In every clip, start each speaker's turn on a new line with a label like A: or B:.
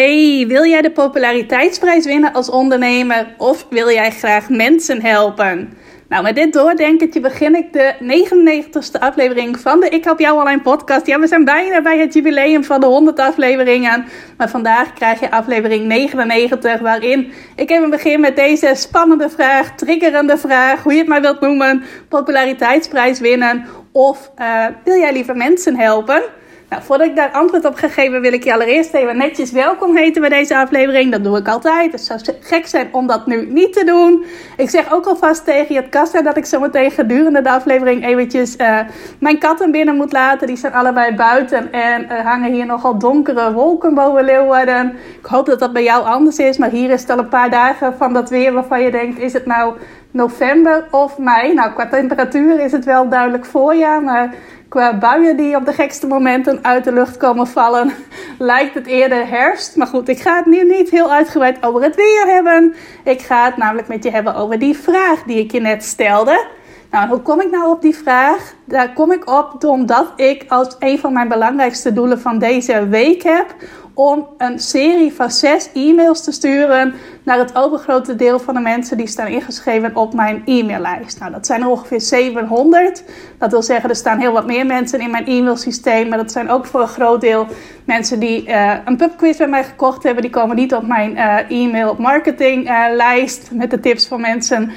A: Hey, wil jij de populariteitsprijs winnen als ondernemer of wil jij graag mensen helpen? Nou, met dit doordenkertje begin ik de 99ste aflevering van de Ik Help Jou Online podcast. Ja, we zijn bijna bij het jubileum van de 100 afleveringen. Maar vandaag krijg je aflevering 99, waarin ik even begin met deze spannende vraag, triggerende vraag, hoe je het maar wilt noemen. Populariteitsprijs winnen of uh, wil jij liever mensen helpen? Nou, voordat ik daar antwoord op ga geven, wil ik je allereerst even netjes welkom heten bij deze aflevering. Dat doe ik altijd. Het zou gek zijn om dat nu niet te doen. Ik zeg ook alvast tegen je kassa dat ik zo meteen gedurende de aflevering eventjes uh, mijn katten binnen moet laten. Die zijn allebei buiten en uh, hangen hier nogal donkere wolken boven Leeuwarden. Ik hoop dat dat bij jou anders is, maar hier is het al een paar dagen van dat weer waarvan je denkt, is het nou november of mei? Nou, qua temperatuur is het wel duidelijk voorjaar, maar qua buien die op de gekste momenten uit de lucht komen vallen, lijkt het eerder herfst. Maar goed, ik ga het nu niet heel uitgebreid over het weer hebben. Ik ga het namelijk met je hebben over die vraag die ik je net stelde. Nou, hoe kom ik nou op die vraag? Daar kom ik op omdat ik als een van mijn belangrijkste doelen van deze week heb om een serie van zes e-mails te sturen naar het overgrote deel van de mensen die staan ingeschreven op mijn e-maillijst. Nou, dat zijn er ongeveer 700. Dat wil zeggen, er staan heel wat meer mensen in mijn e-mailsysteem, maar dat zijn ook voor een groot deel mensen die uh, een pubquiz bij mij gekocht hebben. Die komen niet op mijn uh, e-mail marketinglijst uh, met de tips voor mensen.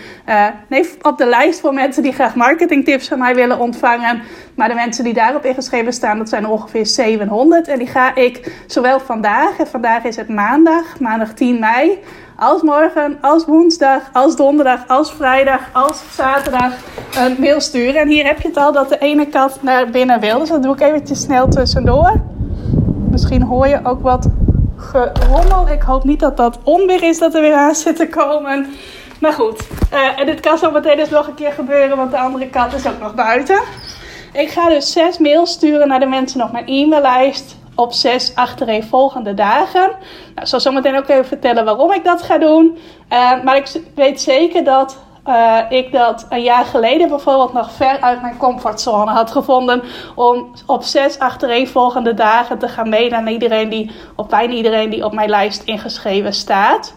A: nee, op de lijst voor mensen die graag marketingtips van mij willen ontvangen. Maar de mensen die daarop ingeschreven staan, dat zijn er ongeveer 700. En die ga ik zowel vandaag, en vandaag is het maandag, maandag 10 mei, als morgen, als woensdag, als donderdag, als vrijdag, als zaterdag een mail sturen. En hier heb je het al dat de ene kat naar binnen wil. Dus dat doe ik eventjes snel tussendoor. Misschien hoor je ook wat gerommel. Ik hoop niet dat dat onweer is dat er weer aan zit te komen. Maar goed, uh, en dit kan zo meteen dus nog een keer gebeuren, want de andere kat is ook nog buiten. Ik ga dus zes mails sturen naar de mensen op mijn e-maillijst op zes achtereenvolgende dagen. Nou, ik zal zo meteen ook even vertellen waarom ik dat ga doen. Uh, maar ik weet zeker dat uh, ik dat een jaar geleden bijvoorbeeld nog ver uit mijn comfortzone had gevonden. Om op zes achtereenvolgende dagen te gaan mailen aan iedereen die, of bijna iedereen die op mijn lijst ingeschreven staat.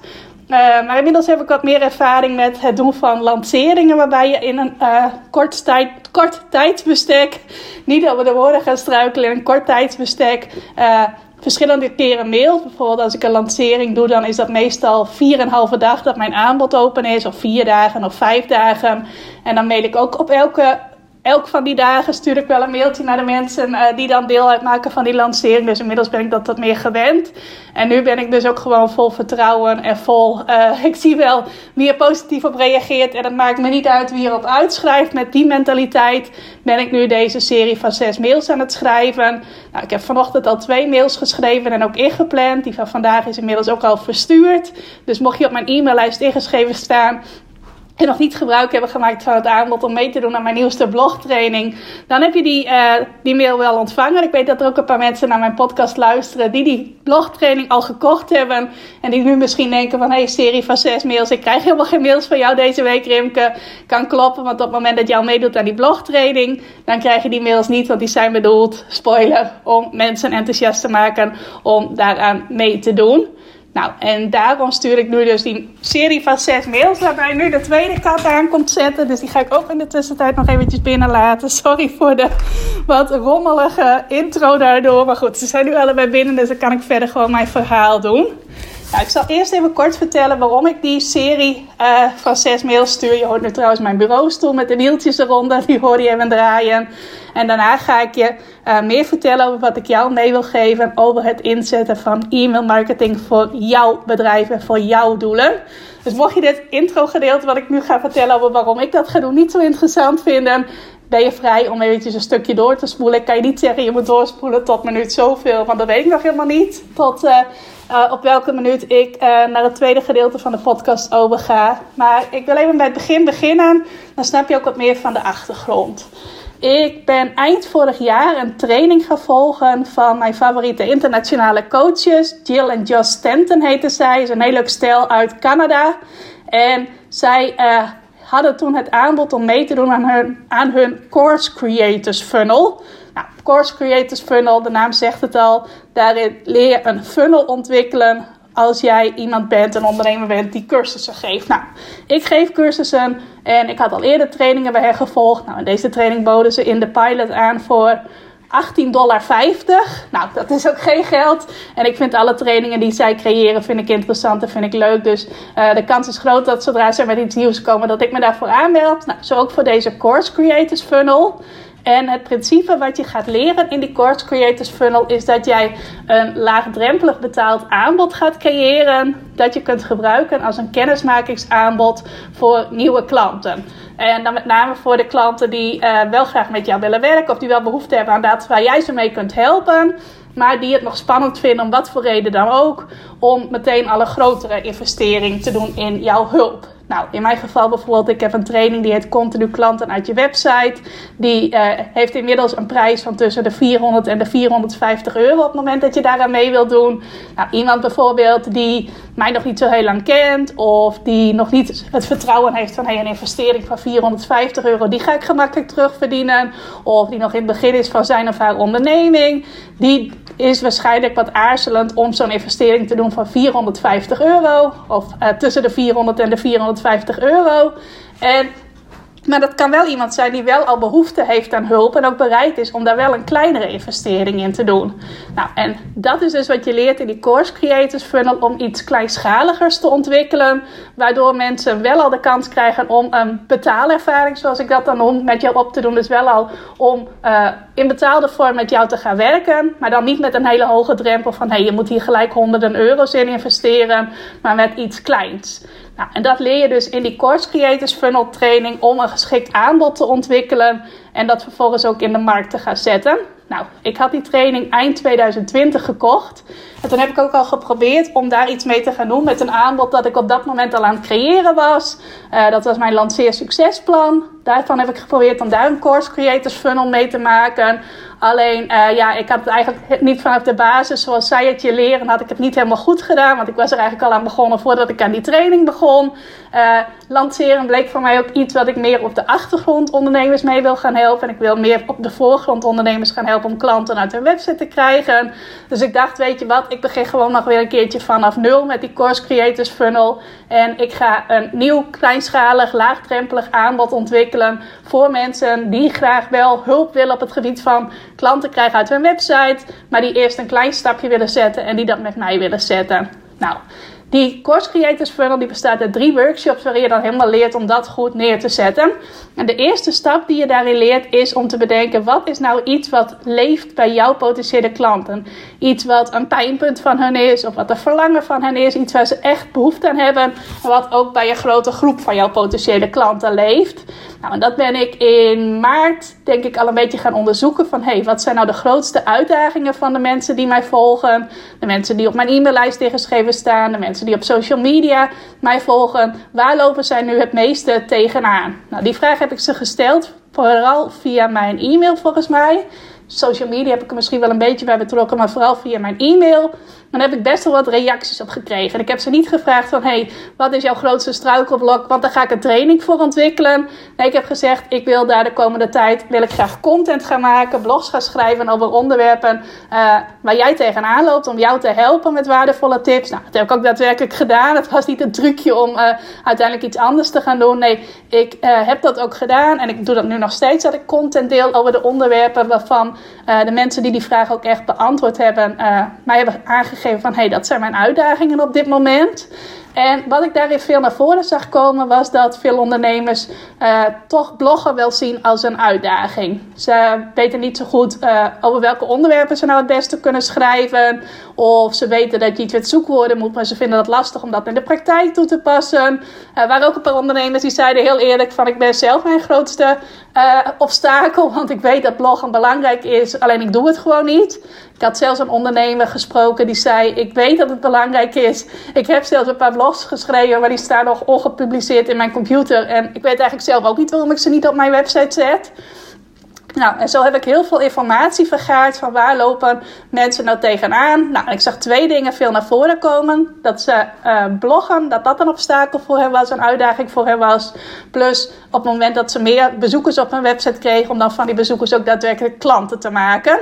A: Uh, maar inmiddels heb ik wat meer ervaring met het doen van lanceringen, waarbij je in een uh, kort, tijd, kort tijdsbestek, niet over de woorden gaan struikelen, in een kort tijdsbestek uh, verschillende keren mailt. Bijvoorbeeld als ik een lancering doe, dan is dat meestal 4,5 dag dat mijn aanbod open is, of vier dagen of vijf dagen. En dan mail ik ook op elke elk van die dagen stuur ik wel een mailtje naar de mensen uh, die dan deel uitmaken van die lancering. Dus inmiddels ben ik dat wat meer gewend. En nu ben ik dus ook gewoon vol vertrouwen en vol. Uh, ik zie wel wie er positief op reageert. En het maakt me niet uit wie erop uitschrijft. Met die mentaliteit ben ik nu deze serie van zes mails aan het schrijven. Nou, ik heb vanochtend al twee mails geschreven en ook ingepland. Die van vandaag is inmiddels ook al verstuurd. Dus mocht je op mijn e-maillijst ingeschreven staan, en nog niet gebruik hebben gemaakt van het aanbod om mee te doen aan mijn nieuwste blogtraining, dan heb je die, uh, die mail wel ontvangen. Ik weet dat er ook een paar mensen naar mijn podcast luisteren die die blogtraining al gekocht hebben. En die nu misschien denken van, hé, hey, serie van zes mails, ik krijg helemaal geen mails van jou deze week, Rimke. Kan kloppen, want op het moment dat jij meedoet aan die blogtraining, dan krijg je die mails niet, want die zijn bedoeld, spoiler, om mensen enthousiast te maken om daaraan mee te doen. Nou, en daarom stuur ik nu dus die serie van zes mails, waarbij nu de tweede kat aan komt zetten. Dus die ga ik ook in de tussentijd nog eventjes binnenlaten. Sorry voor de wat rommelige intro daardoor. Maar goed, ze zijn nu allebei binnen, dus dan kan ik verder gewoon mijn verhaal doen. Nou, ik zal eerst even kort vertellen waarom ik die serie uh, van zes mails stuur. Je hoort nu trouwens mijn bureaustoel met de wieltjes eronder. Die hoor je even draaien. En daarna ga ik je uh, meer vertellen over wat ik jou mee wil geven over het inzetten van e-mail marketing voor jouw bedrijf en voor jouw doelen. Dus mocht je dit intro gedeelte wat ik nu ga vertellen over waarom ik dat ga doen niet zo interessant vinden, ben je vrij om eventjes een stukje door te spoelen. Ik kan je niet zeggen, je moet doorspoelen tot minuut zoveel, want dat weet ik nog helemaal niet. Tot uh, uh, op welke minuut ik uh, naar het tweede gedeelte van de podcast overga. Maar ik wil even bij het begin beginnen, dan snap je ook wat meer van de achtergrond. Ik ben eind vorig jaar een training gaan volgen van mijn favoriete internationale coaches. Jill en Josh Stanton heten zij. is een heel leuk stel uit Canada. En zij uh, hadden toen het aanbod om mee te doen aan hun, aan hun Course Creators Funnel. Nou, Course Creators Funnel, de naam zegt het al. Daarin leer je een funnel ontwikkelen als jij iemand bent, een ondernemer bent die cursussen geeft. Nou, ik geef cursussen en ik had al eerder trainingen bij hen gevolgd. Nou, in deze training boden ze in de pilot aan voor 18,50 dollar. Nou, dat is ook geen geld. En ik vind alle trainingen die zij creëren, vind ik interessant en vind ik leuk. Dus uh, de kans is groot dat zodra ze met iets nieuws komen, dat ik me daarvoor aanmeld. Nou, zo ook voor deze Course Creators Funnel. En het principe wat je gaat leren in die Course Creators Funnel is dat jij een laagdrempelig betaald aanbod gaat creëren. Dat je kunt gebruiken als een kennismakingsaanbod voor nieuwe klanten. En dan met name voor de klanten die uh, wel graag met jou willen werken of die wel behoefte hebben aan dat waar jij ze mee kunt helpen. Maar die het nog spannend vinden, om wat voor reden dan ook, om meteen alle grotere investering te doen in jouw hulp. Nou, in mijn geval bijvoorbeeld, ik heb een training die heet Continu Klanten uit je website. Die uh, heeft inmiddels een prijs van tussen de 400 en de 450 euro op het moment dat je daaraan mee wilt doen. Nou, iemand bijvoorbeeld die mij nog niet zo heel lang kent of die nog niet het vertrouwen heeft van hey, een investering van 450 euro, die ga ik gemakkelijk terugverdienen. Of die nog in het begin is van zijn of haar onderneming, die is waarschijnlijk wat aarzelend om zo'n investering te doen van 450 euro. Of uh, tussen de 400 en de 450 euro. En maar dat kan wel iemand zijn die wel al behoefte heeft aan hulp en ook bereid is om daar wel een kleinere investering in te doen. Nou, en dat is dus wat je leert in die Course Creators Funnel om iets kleinschaligers te ontwikkelen, waardoor mensen wel al de kans krijgen om een betaalervaring, zoals ik dat dan noem, met jou op te doen. Dus wel al om uh, in betaalde vorm met jou te gaan werken, maar dan niet met een hele hoge drempel van hey, je moet hier gelijk honderden euro's in investeren, maar met iets kleins. Nou, en dat leer je dus in die Course Creators Funnel training om een geschikt aanbod te ontwikkelen en dat vervolgens ook in de markt te gaan zetten. Nou, ik had die training eind 2020 gekocht. En toen heb ik ook al geprobeerd om daar iets mee te gaan doen met een aanbod dat ik op dat moment al aan het creëren was. Uh, dat was mijn lanceer succesplan. Daarvan heb ik geprobeerd om daar een course creators funnel mee te maken. Alleen, uh, ja, ik had het eigenlijk niet vanaf de basis, zoals zij het je leren, had ik het niet helemaal goed gedaan. Want ik was er eigenlijk al aan begonnen voordat ik aan die training begon. Uh, lanceren bleek voor mij ook iets wat ik meer op de achtergrond ondernemers mee wil gaan helpen. En ik wil meer op de voorgrond ondernemers gaan helpen om klanten uit hun website te krijgen. Dus ik dacht, weet je wat, ik begin gewoon nog weer een keertje vanaf nul met die Course Creators Funnel. En ik ga een nieuw, kleinschalig, laagdrempelig aanbod ontwikkelen voor mensen die graag wel hulp willen op het gebied van klanten krijgen uit hun website, maar die eerst een klein stapje willen zetten en die dat met mij willen zetten. Nou, die Course Creators Funnel die bestaat uit drie workshops waarin je dan helemaal leert om dat goed neer te zetten. En de eerste stap die je daarin leert is om te bedenken wat is nou iets wat leeft bij jouw potentiële klanten. Iets wat een pijnpunt van hen is of wat een verlangen van hen is. Iets waar ze echt behoefte aan hebben en wat ook bij een grote groep van jouw potentiële klanten leeft. Nou, en dat ben ik in maart denk ik al een beetje gaan onderzoeken van hey, wat zijn nou de grootste uitdagingen van de mensen die mij volgen. De mensen die op mijn e-maillijst ingeschreven staan, de mensen die op social media mij volgen. Waar lopen zij nu het meeste tegenaan? Nou, die vraag heb ik ze gesteld, vooral via mijn e-mail volgens mij. Social media heb ik er misschien wel een beetje bij betrokken, maar vooral via mijn e-mail. Dan heb ik best wel wat reacties op gekregen. En ik heb ze niet gevraagd van, hey, wat is jouw grootste struikelblok? Want daar ga ik een training voor ontwikkelen. Nee, ik heb gezegd, ik wil daar de komende tijd, wil ik graag content gaan maken, blogs gaan schrijven over onderwerpen uh, waar jij tegenaan loopt, om jou te helpen met waardevolle tips. Nou, dat heb ik ook daadwerkelijk gedaan. Het was niet een trucje om uh, uiteindelijk iets anders te gaan doen. Nee, ik uh, heb dat ook gedaan en ik doe dat nu nog steeds, dat ik content deel over de onderwerpen waarvan de mensen die die vraag ook echt beantwoord hebben, mij hebben aangegeven van hey, dat zijn mijn uitdagingen op dit moment. En wat ik daarin veel naar voren zag komen, was dat veel ondernemers uh, toch bloggen wel zien als een uitdaging. Ze weten niet zo goed uh, over welke onderwerpen ze nou het beste kunnen schrijven. Of ze weten dat je iets met zoekwoorden moet, maar ze vinden het lastig om dat in de praktijk toe te passen. Uh, waren ook een paar ondernemers die zeiden heel eerlijk van ik ben zelf mijn grootste obstakel. Want ik weet dat bloggen belangrijk is, alleen ik doe het gewoon niet. Ik had zelfs een ondernemer gesproken die zei: Ik weet dat het belangrijk is. Ik heb zelfs een paar blogs geschreven, maar die staan nog ongepubliceerd in mijn computer. En ik weet eigenlijk zelf ook niet waarom ik ze niet op mijn website zet. Nou, en zo heb ik heel veel informatie vergaard van waar lopen mensen nou tegenaan. Nou, ik zag twee dingen veel naar voren komen. Dat ze uh, bloggen, dat dat een obstakel voor hen was, een uitdaging voor hen was. Plus op het moment dat ze meer bezoekers op hun website kregen, om dan van die bezoekers ook daadwerkelijk klanten te maken.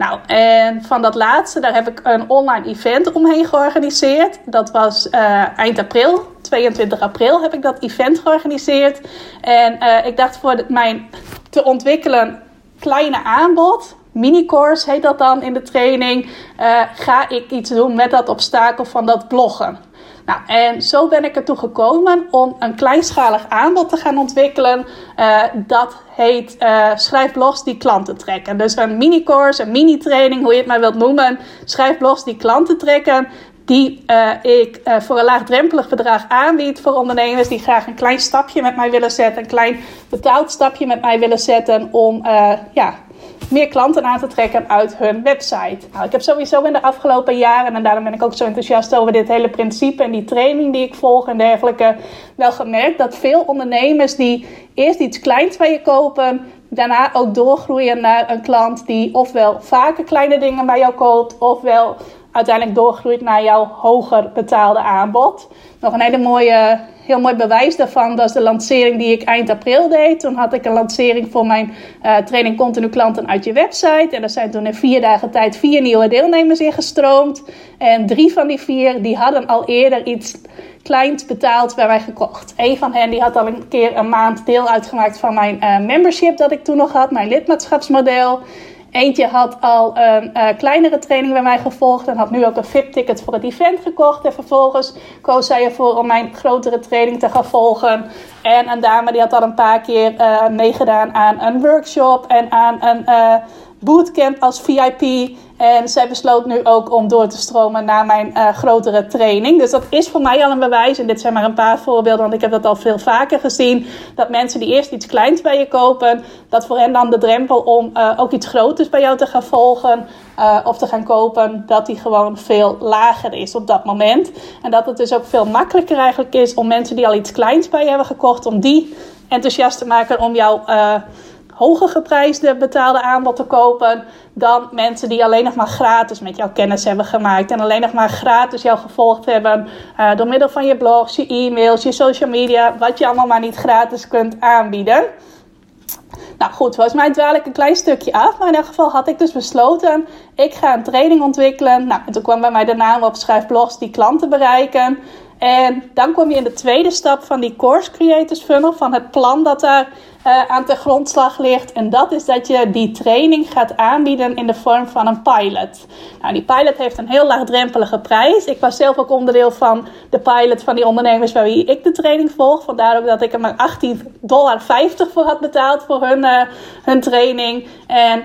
A: Nou, en van dat laatste, daar heb ik een online event omheen georganiseerd. Dat was uh, eind april, 22 april heb ik dat event georganiseerd. En uh, ik dacht voor mijn te ontwikkelen kleine aanbod, mini-course heet dat dan in de training, uh, ga ik iets doen met dat obstakel van dat bloggen. Nou, en zo ben ik ertoe gekomen om een kleinschalig aanbod te gaan ontwikkelen. Uh, dat heet uh, Schrijf blogs die klanten trekken. Dus een mini-course, een mini-training, hoe je het maar wilt noemen. Schrijf blogs die klanten trekken. Die uh, ik voor een laagdrempelig bedrag aanbied voor ondernemers die graag een klein stapje met mij willen zetten. Een klein betaald stapje met mij willen zetten om ja, meer klanten aan te trekken uit hun website. Nou, ik heb sowieso in de afgelopen jaren, en daarom ben ik ook zo enthousiast over dit hele principe en die training die ik volg en dergelijke, wel gemerkt dat veel ondernemers die eerst iets kleins bij je kopen, daarna ook doorgroeien naar een klant die ofwel vaker kleine dingen bij jou koopt, ofwel uiteindelijk doorgroeit naar jouw hoger betaalde aanbod. Nog een hele mooie, heel mooi bewijs daarvan, is de lancering die ik eind april deed. Toen had ik een lancering voor mijn uh, training Continu Klanten uit je website. En er zijn toen in vier dagen tijd vier nieuwe deelnemers ingestroomd. En drie van die vier, die hadden al eerder iets kleins betaald bij mij gekocht. Een van hen die had al een keer een maand deel uitgemaakt van mijn uh, membership dat ik toen nog had, mijn lidmaatschapsmodel. Eentje had al een uh, kleinere training bij mij gevolgd en had nu ook een VIP-ticket voor het event gekocht. En vervolgens koos zij ervoor om mijn grotere training te gaan volgen. En een dame die had al een paar keer uh, meegedaan aan een workshop en aan een uh, bootcamp als VIP. En zij besloot nu ook om door te stromen naar mijn uh, grotere training. Dus dat is voor mij al een bewijs. En dit zijn maar een paar voorbeelden, want ik heb dat al veel vaker gezien. Dat mensen die eerst iets kleins bij je kopen, dat voor hen dan de drempel om uh, ook iets groters bij jou te gaan volgen uh, of te gaan kopen, dat die gewoon veel lager is op dat moment. En dat het dus ook veel makkelijker eigenlijk is om mensen die al iets kleins bij je hebben gekocht, om die enthousiast te maken om jou hoger geprijsde betaalde aanbod te kopen dan mensen die alleen nog maar gratis met jouw kennis hebben gemaakt en alleen nog maar gratis jou gevolgd hebben uh, door middel van je blogs, je e-mails, je social media, wat je allemaal maar niet gratis kunt aanbieden. Nou goed, volgens mij dwaal ik een klein stukje af. Maar in elk geval had ik dus besloten, ik ga een training ontwikkelen. Nou, en toen kwam bij mij de naam op schrijf blogs die klanten bereiken. En dan kom je in de tweede stap van die Course Creators Funnel, van het plan dat daar uh, aan de grondslag ligt. En dat is dat je die training gaat aanbieden in de vorm van een pilot. Nou, die pilot heeft een heel laagdrempelige prijs. Ik was zelf ook onderdeel van de pilot van die ondernemers bij wie ik de training volg. Vandaar ook dat ik er maar 18,50 dollar voor had betaald voor hun, uh, hun training. En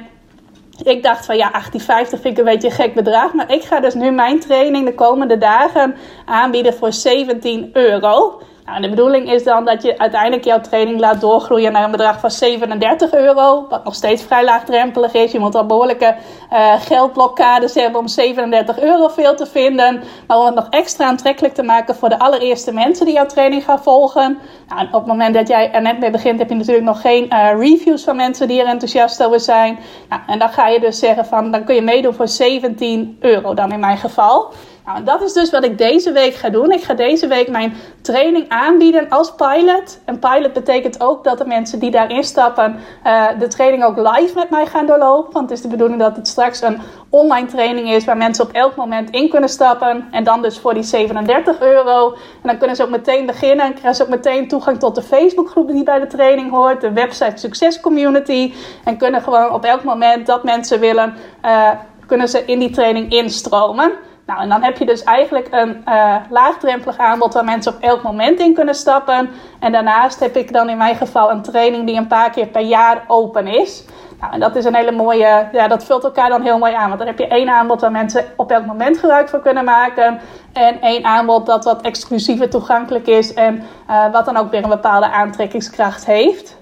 A: ik dacht van ja, 18,50 vind ik een beetje een gek bedrag. Maar ik ga dus nu mijn training de komende dagen aanbieden voor 17 euro. Nou, de bedoeling is dan dat je uiteindelijk jouw training laat doorgroeien naar een bedrag van 37 euro. Wat nog steeds vrij laagdrempelig is. Je moet al behoorlijke uh, geldblokkades hebben om 37 euro veel te vinden. Maar om het nog extra aantrekkelijk te maken voor de allereerste mensen die jouw training gaan volgen. Nou, op het moment dat jij er net mee begint, heb je natuurlijk nog geen uh, reviews van mensen die er enthousiast over zijn. Nou, en dan ga je dus zeggen van, dan kun je meedoen voor 17 euro dan in mijn geval. Nou, dat is dus wat ik deze week ga doen. Ik ga deze week mijn training aanbieden als pilot. En pilot betekent ook dat de mensen die daarin stappen uh, de training ook live met mij gaan doorlopen. Want het is de bedoeling dat het straks een online training is waar mensen op elk moment in kunnen stappen. En dan dus voor die 37 euro. En dan kunnen ze ook meteen beginnen en krijgen ze ook meteen toegang tot de Facebookgroep die bij de training hoort. De website Succes Community. En kunnen gewoon op elk moment dat mensen willen, uh, kunnen ze in die training instromen. Nou, en dan heb je dus eigenlijk een uh, laagdrempelig aanbod waar mensen op elk moment in kunnen stappen. En daarnaast heb ik dan in mijn geval een training die een paar keer per jaar open is. Nou, en dat is een hele mooie, ja, dat vult elkaar dan heel mooi aan. Want dan heb je één aanbod waar mensen op elk moment gebruik van kunnen maken. En één aanbod dat wat exclusiever toegankelijk is en uh, wat dan ook weer een bepaalde aantrekkingskracht heeft.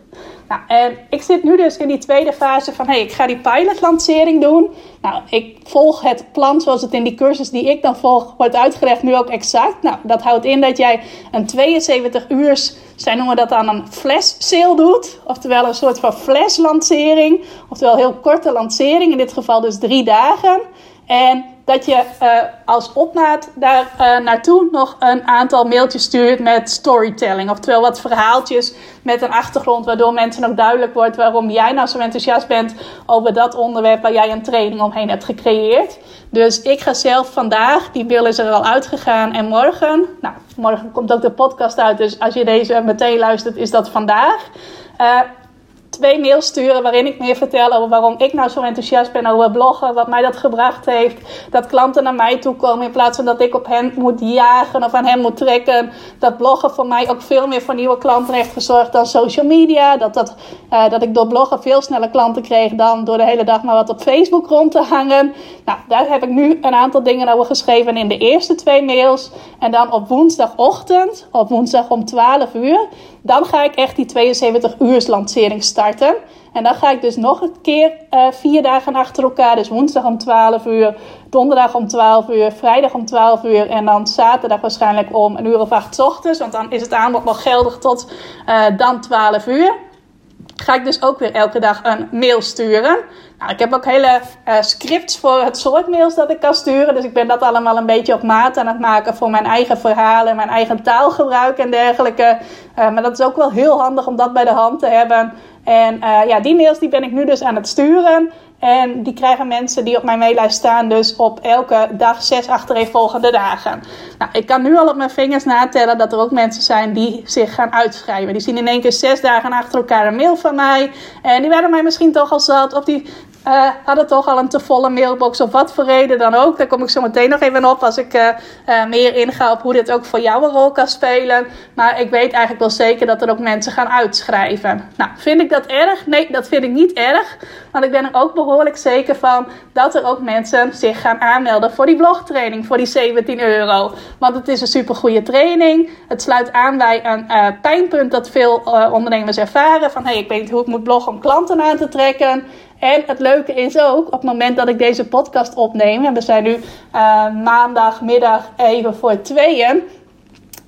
A: Nou, en ik zit nu dus in die tweede fase van, hey, ik ga die pilotlancering doen. Nou, ik volg het plan zoals het in die cursus die ik dan volg wordt uitgelegd nu ook exact. Nou, dat houdt in dat jij een 72 uur, zij noemen dat dan een flash sale doet. Oftewel een soort van flash lancering. Oftewel heel korte lancering, in dit geval dus drie dagen. En dat je uh, als opmaat daar uh, naartoe nog een aantal mailtjes stuurt met storytelling. Oftewel wat verhaaltjes met een achtergrond, waardoor mensen ook duidelijk wordt waarom jij nou zo enthousiast bent over dat onderwerp waar jij een training omheen hebt gecreëerd. Dus ik ga zelf vandaag, die mail is er al uitgegaan, en morgen, nou, morgen komt ook de podcast uit, dus als je deze meteen luistert, is dat vandaag. Uh, twee mails sturen waarin ik meer vertel over waarom ik nou zo enthousiast ben over bloggen, wat mij dat gebracht heeft. Dat klanten naar mij toe komen in plaats van dat ik op hen moet jagen of aan hen moet trekken. Dat bloggen voor mij ook veel meer voor nieuwe klanten heeft gezorgd dan social media. Dat, dat, uh, dat ik door bloggen veel sneller klanten kreeg dan door de hele dag maar wat op Facebook rond te hangen. Nou, daar heb ik nu een aantal dingen over geschreven in de eerste twee mails. En dan op woensdagochtend, op woensdag om 12 uur, dan ga ik echt die 72 uur lancering starten. En dan ga ik dus nog een keer uh, vier dagen achter elkaar. Dus woensdag om 12 uur, donderdag om 12 uur, vrijdag om 12 uur. En dan zaterdag waarschijnlijk om een uur of acht ochtends. Want dan is het aanbod nog geldig tot uh, dan 12 uur. Ga ik dus ook weer elke dag een mail sturen. Nou, ik heb ook hele uh, scripts voor het soort mails dat ik kan sturen. Dus ik ben dat allemaal een beetje op maat aan het maken voor mijn eigen verhalen, mijn eigen taalgebruik en dergelijke. Uh, maar dat is ook wel heel handig om dat bij de hand te hebben. En uh, ja, die mails die ben ik nu dus aan het sturen. En die krijgen mensen die op mijn maillijst staan, dus op elke dag zes achtereenvolgende dagen. Nou, ik kan nu al op mijn vingers natellen dat er ook mensen zijn die zich gaan uitschrijven. Die zien in één keer zes dagen achter elkaar een mail van mij. En die werden mij misschien toch al zat. Of die uh, hadden toch al een te volle mailbox of wat voor reden dan ook. Daar kom ik zo meteen nog even op als ik uh, uh, meer inga op hoe dit ook voor jou een rol kan spelen. Maar ik weet eigenlijk wel zeker dat er ook mensen gaan uitschrijven. Nou, vind ik dat erg? Nee, dat vind ik niet erg. Want ik ben er ook behoorlijk zeker van dat er ook mensen zich gaan aanmelden voor die blogtraining, voor die 17 euro. Want het is een super goede training. Het sluit aan bij een pijnpunt dat veel ondernemers ervaren. Van hey, ik weet niet hoe ik moet bloggen om klanten aan te trekken. En het leuke is ook, op het moment dat ik deze podcast opneem, en we zijn nu uh, maandagmiddag even voor tweeën,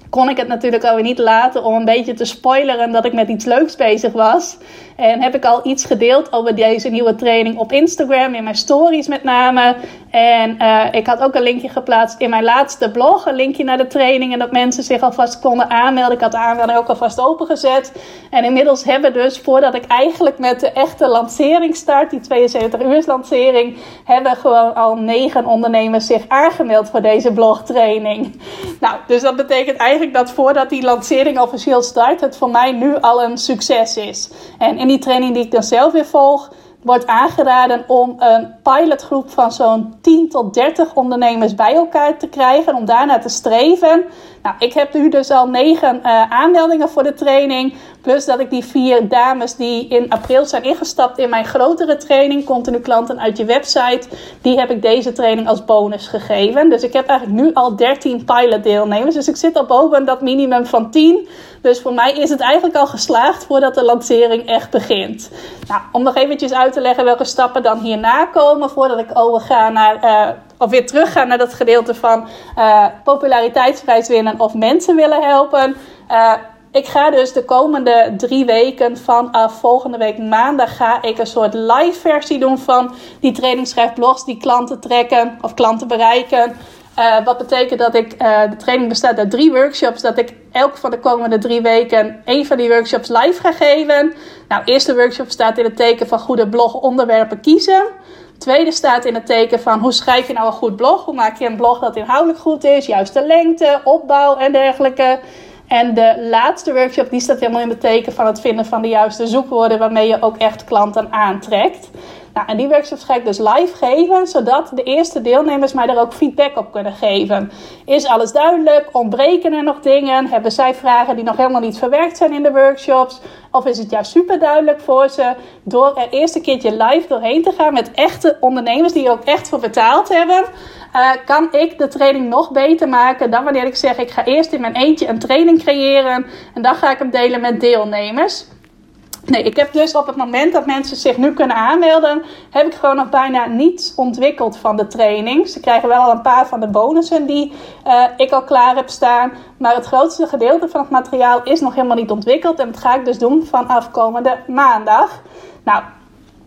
A: kon ik het natuurlijk alweer niet laten om een beetje te spoileren dat ik met iets leuks bezig was. En heb ik al iets gedeeld over deze nieuwe training op Instagram, in mijn stories met name. En uh, ik had ook een linkje geplaatst in mijn laatste blog, een linkje naar de training. En dat mensen zich alvast konden aanmelden. Ik had de aanmelding ook alvast opengezet. En inmiddels hebben dus, voordat ik eigenlijk met de echte lancering start, die 72 uur lancering, hebben gewoon al negen ondernemers zich aangemeld voor deze blogtraining. Nou, dus dat betekent eigenlijk dat voordat die lancering officieel start, het voor mij nu al een succes is. En in die training die ik dan zelf weer volg, wordt aangeraden om een pilotgroep van zo'n 10 tot 30 ondernemers bij elkaar te krijgen. Om daarna te streven. Nou, ik heb nu dus al 9 uh, aanmeldingen voor de training. Plus dat ik die vier dames die in april zijn ingestapt in mijn grotere training, continu klanten uit je website, die heb ik deze training als bonus gegeven. Dus ik heb eigenlijk nu al 13 pilot deelnemers. Dus ik zit al boven dat minimum van 10. Dus voor mij is het eigenlijk al geslaagd voordat de lancering echt begint. Nou, om nog eventjes uit te leggen welke stappen dan hierna komen voordat ik overga naar. Uh, of weer terugga naar dat gedeelte van uh, populariteitsprijs winnen of mensen willen helpen. Uh, ik ga dus de komende drie weken vanaf volgende week maandag ga ik een soort live versie doen van die trainingsschrijfblogs die klanten trekken of klanten bereiken. Wat betekent dat ik, de training bestaat uit drie workshops, dat ik elk van de komende drie weken één van die workshops live ga geven. Nou, eerste workshop staat in het teken van goede blogonderwerpen kiezen. Tweede staat in het teken van hoe schrijf je nou een goed blog? Hoe maak je een blog dat inhoudelijk goed is, juiste lengte, opbouw en dergelijke. En de laatste workshop die staat helemaal in het teken van het vinden van de juiste zoekwoorden waarmee je ook echt klanten aantrekt. Nou, en die workshops ga ik dus live geven, zodat de eerste deelnemers mij daar ook feedback op kunnen geven. Is alles duidelijk? Ontbreken er nog dingen? Hebben zij vragen die nog helemaal niet verwerkt zijn in de workshops? Of is het juist super duidelijk voor ze door er eerst een keertje live doorheen te gaan met echte ondernemers die er ook echt voor betaald hebben? Uh, kan ik de training nog beter maken dan wanneer ik zeg: ik ga eerst in mijn eentje een training creëren en dan ga ik hem delen met deelnemers. Nee, ik heb dus op het moment dat mensen zich nu kunnen aanmelden, heb ik gewoon nog bijna niets ontwikkeld van de training. Ze krijgen wel al een paar van de bonussen die uh, ik al klaar heb staan. Maar het grootste gedeelte van het materiaal is nog helemaal niet ontwikkeld. En dat ga ik dus doen vanaf komende maandag. Nou,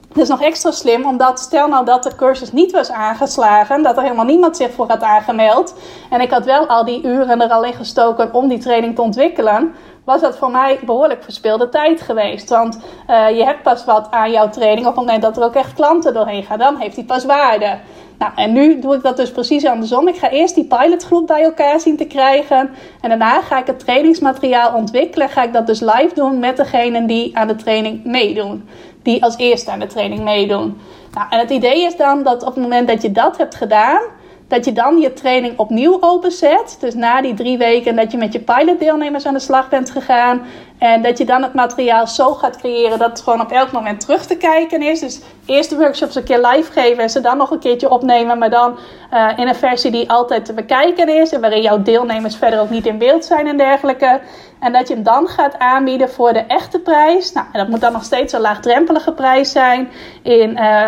A: het is nog extra slim, omdat stel nou dat de cursus niet was aangeslagen, dat er helemaal niemand zich voor had aangemeld. En ik had wel al die uren er al in gestoken om die training te ontwikkelen was dat voor mij behoorlijk verspilde tijd geweest. Want uh, je hebt pas wat aan jouw training op het moment dat er ook echt klanten doorheen gaan. Dan heeft die pas waarde. Nou, en nu doe ik dat dus precies andersom. Ik ga eerst die pilotgroep bij elkaar zien te krijgen. En daarna ga ik het trainingsmateriaal ontwikkelen. Ga ik dat dus live doen met degenen die aan de training meedoen. Die als eerste aan de training meedoen. Nou, en het idee is dan dat op het moment dat je dat hebt gedaan dat je dan je training opnieuw openzet. Dus na die drie weken dat je met je pilotdeelnemers aan de slag bent gegaan. En dat je dan het materiaal zo gaat creëren dat het gewoon op elk moment terug te kijken is. Dus eerst de workshops een keer live geven en ze dan nog een keertje opnemen. Maar dan uh, in een versie die altijd te bekijken is. En waarin jouw deelnemers verder ook niet in beeld zijn en dergelijke. En dat je hem dan gaat aanbieden voor de echte prijs. Nou, en dat moet dan nog steeds een laagdrempelige prijs zijn. In... Uh,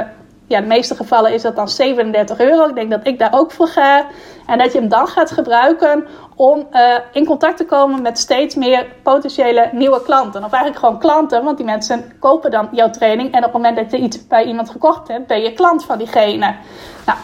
A: ja, in de meeste gevallen is dat dan 37 euro. Ik denk dat ik daar ook voor ga. En dat je hem dan gaat gebruiken om uh, in contact te komen met steeds meer potentiële nieuwe klanten. Of eigenlijk gewoon klanten, want die mensen kopen dan jouw training. En op het moment dat je iets bij iemand gekocht hebt, ben je klant van diegene. Nou,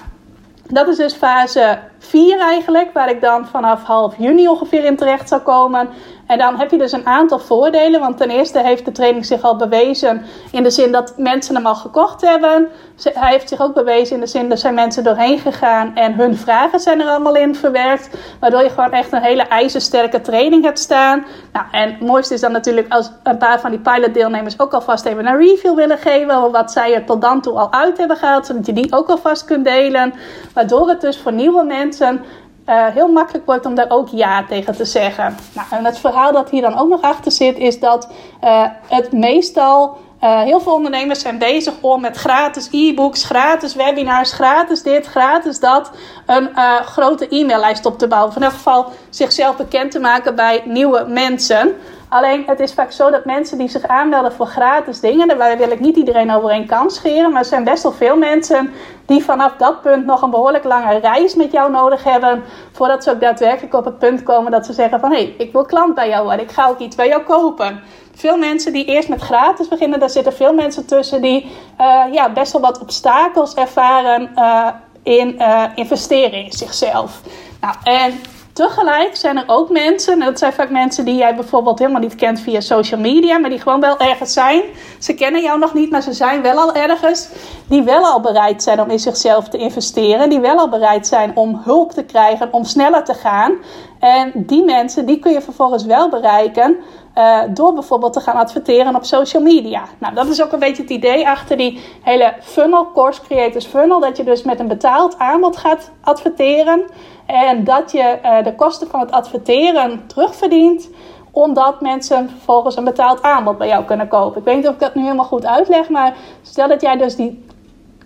A: dat is dus fase 4 eigenlijk, waar ik dan vanaf half juni ongeveer in terecht zou komen. En dan heb je dus een aantal voordelen. Want ten eerste heeft de training zich al bewezen in de zin dat mensen hem al gekocht hebben. Hij heeft zich ook bewezen in de zin dat zijn mensen doorheen gegaan en hun vragen zijn er allemaal in verwerkt. Waardoor je gewoon echt een hele ijzersterke training hebt staan. Nou, en het mooiste is dan natuurlijk als een paar van die pilotdeelnemers ook alvast even een review willen geven. Wat zij er tot dan toe al uit hebben gehaald. Zodat je die ook alvast kunt delen. Waardoor het dus voor nieuwe mensen uh, heel makkelijk wordt om daar ook ja tegen te zeggen. Nou, en het verhaal dat hier dan ook nog achter zit, is dat uh, het meestal. Uh, heel veel ondernemers zijn bezig om met gratis e-books, gratis webinars, gratis dit, gratis dat, een grote e-maillijst op te bouwen. Of in elk geval zichzelf bekend te maken bij nieuwe mensen. Alleen het is vaak zo dat mensen die zich aanmelden voor gratis dingen, daar wil ik niet iedereen over één kans scheren, maar er zijn best wel veel mensen die vanaf dat punt nog een behoorlijk lange reis met jou nodig hebben, voordat ze ook daadwerkelijk op het punt komen dat ze zeggen van hé, hey, ik wil klant bij jou worden, ik ga ook iets bij jou kopen. Veel mensen die eerst met gratis beginnen, daar zitten veel mensen tussen die uh, ja, best wel wat obstakels ervaren uh, in uh, investeren in zichzelf. Nou, en Tegelijk zijn er ook mensen, en dat zijn vaak mensen die jij bijvoorbeeld helemaal niet kent via social media, maar die gewoon wel ergens zijn. Ze kennen jou nog niet, maar ze zijn wel al ergens. Die wel al bereid zijn om in zichzelf te investeren. Die wel al bereid zijn om hulp te krijgen, om sneller te gaan. En die mensen, die kun je vervolgens wel bereiken uh, door bijvoorbeeld te gaan adverteren op social media. Nou, dat is ook een beetje het idee achter die hele funnel, Course Creators Funnel. Dat je dus met een betaald aanbod gaat adverteren. En dat je uh, de kosten van het adverteren terugverdient omdat mensen vervolgens een betaald aanbod bij jou kunnen kopen. Ik weet niet of ik dat nu helemaal goed uitleg, maar stel dat jij dus die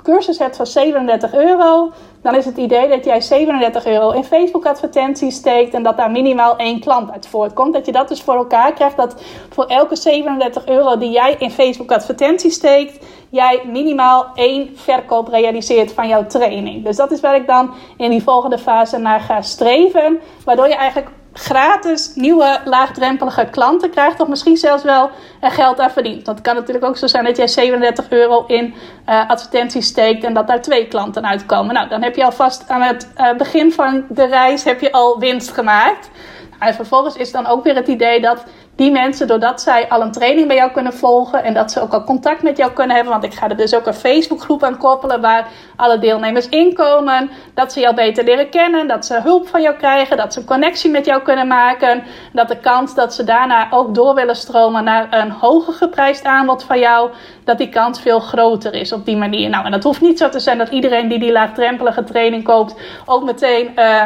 A: cursus hebt van 37 euro, dan is het idee dat jij 37 euro in Facebook advertenties steekt en dat daar minimaal één klant uit voortkomt. Dat je dat dus voor elkaar krijgt, dat voor elke 37 euro die jij in Facebook advertenties steekt, jij minimaal één verkoop realiseert van jouw training. Dus dat is waar ik dan in die volgende fase naar ga streven, waardoor je eigenlijk gratis nieuwe laagdrempelige klanten krijgt. Of misschien zelfs wel geld aan verdient. Want het kan natuurlijk ook zo zijn dat jij 37 euro in uh, advertenties steekt en dat daar twee klanten uitkomen. Nou, dan heb je alvast aan het uh, begin van de reis heb je al winst gemaakt. En vervolgens is dan ook weer het idee dat die mensen, doordat zij al een training bij jou kunnen volgen en dat ze ook al contact met jou kunnen hebben, want ik ga er dus ook een Facebookgroep aan koppelen waar alle deelnemers inkomen, dat ze jou beter leren kennen, dat ze hulp van jou krijgen, dat ze een connectie met jou kunnen maken, dat de kans dat ze daarna ook door willen stromen naar een hoger geprijsd aanbod van jou, dat die kans veel groter is op die manier. Nou, en dat hoeft niet zo te zijn dat iedereen die die laagdrempelige training koopt ook meteen. Uh,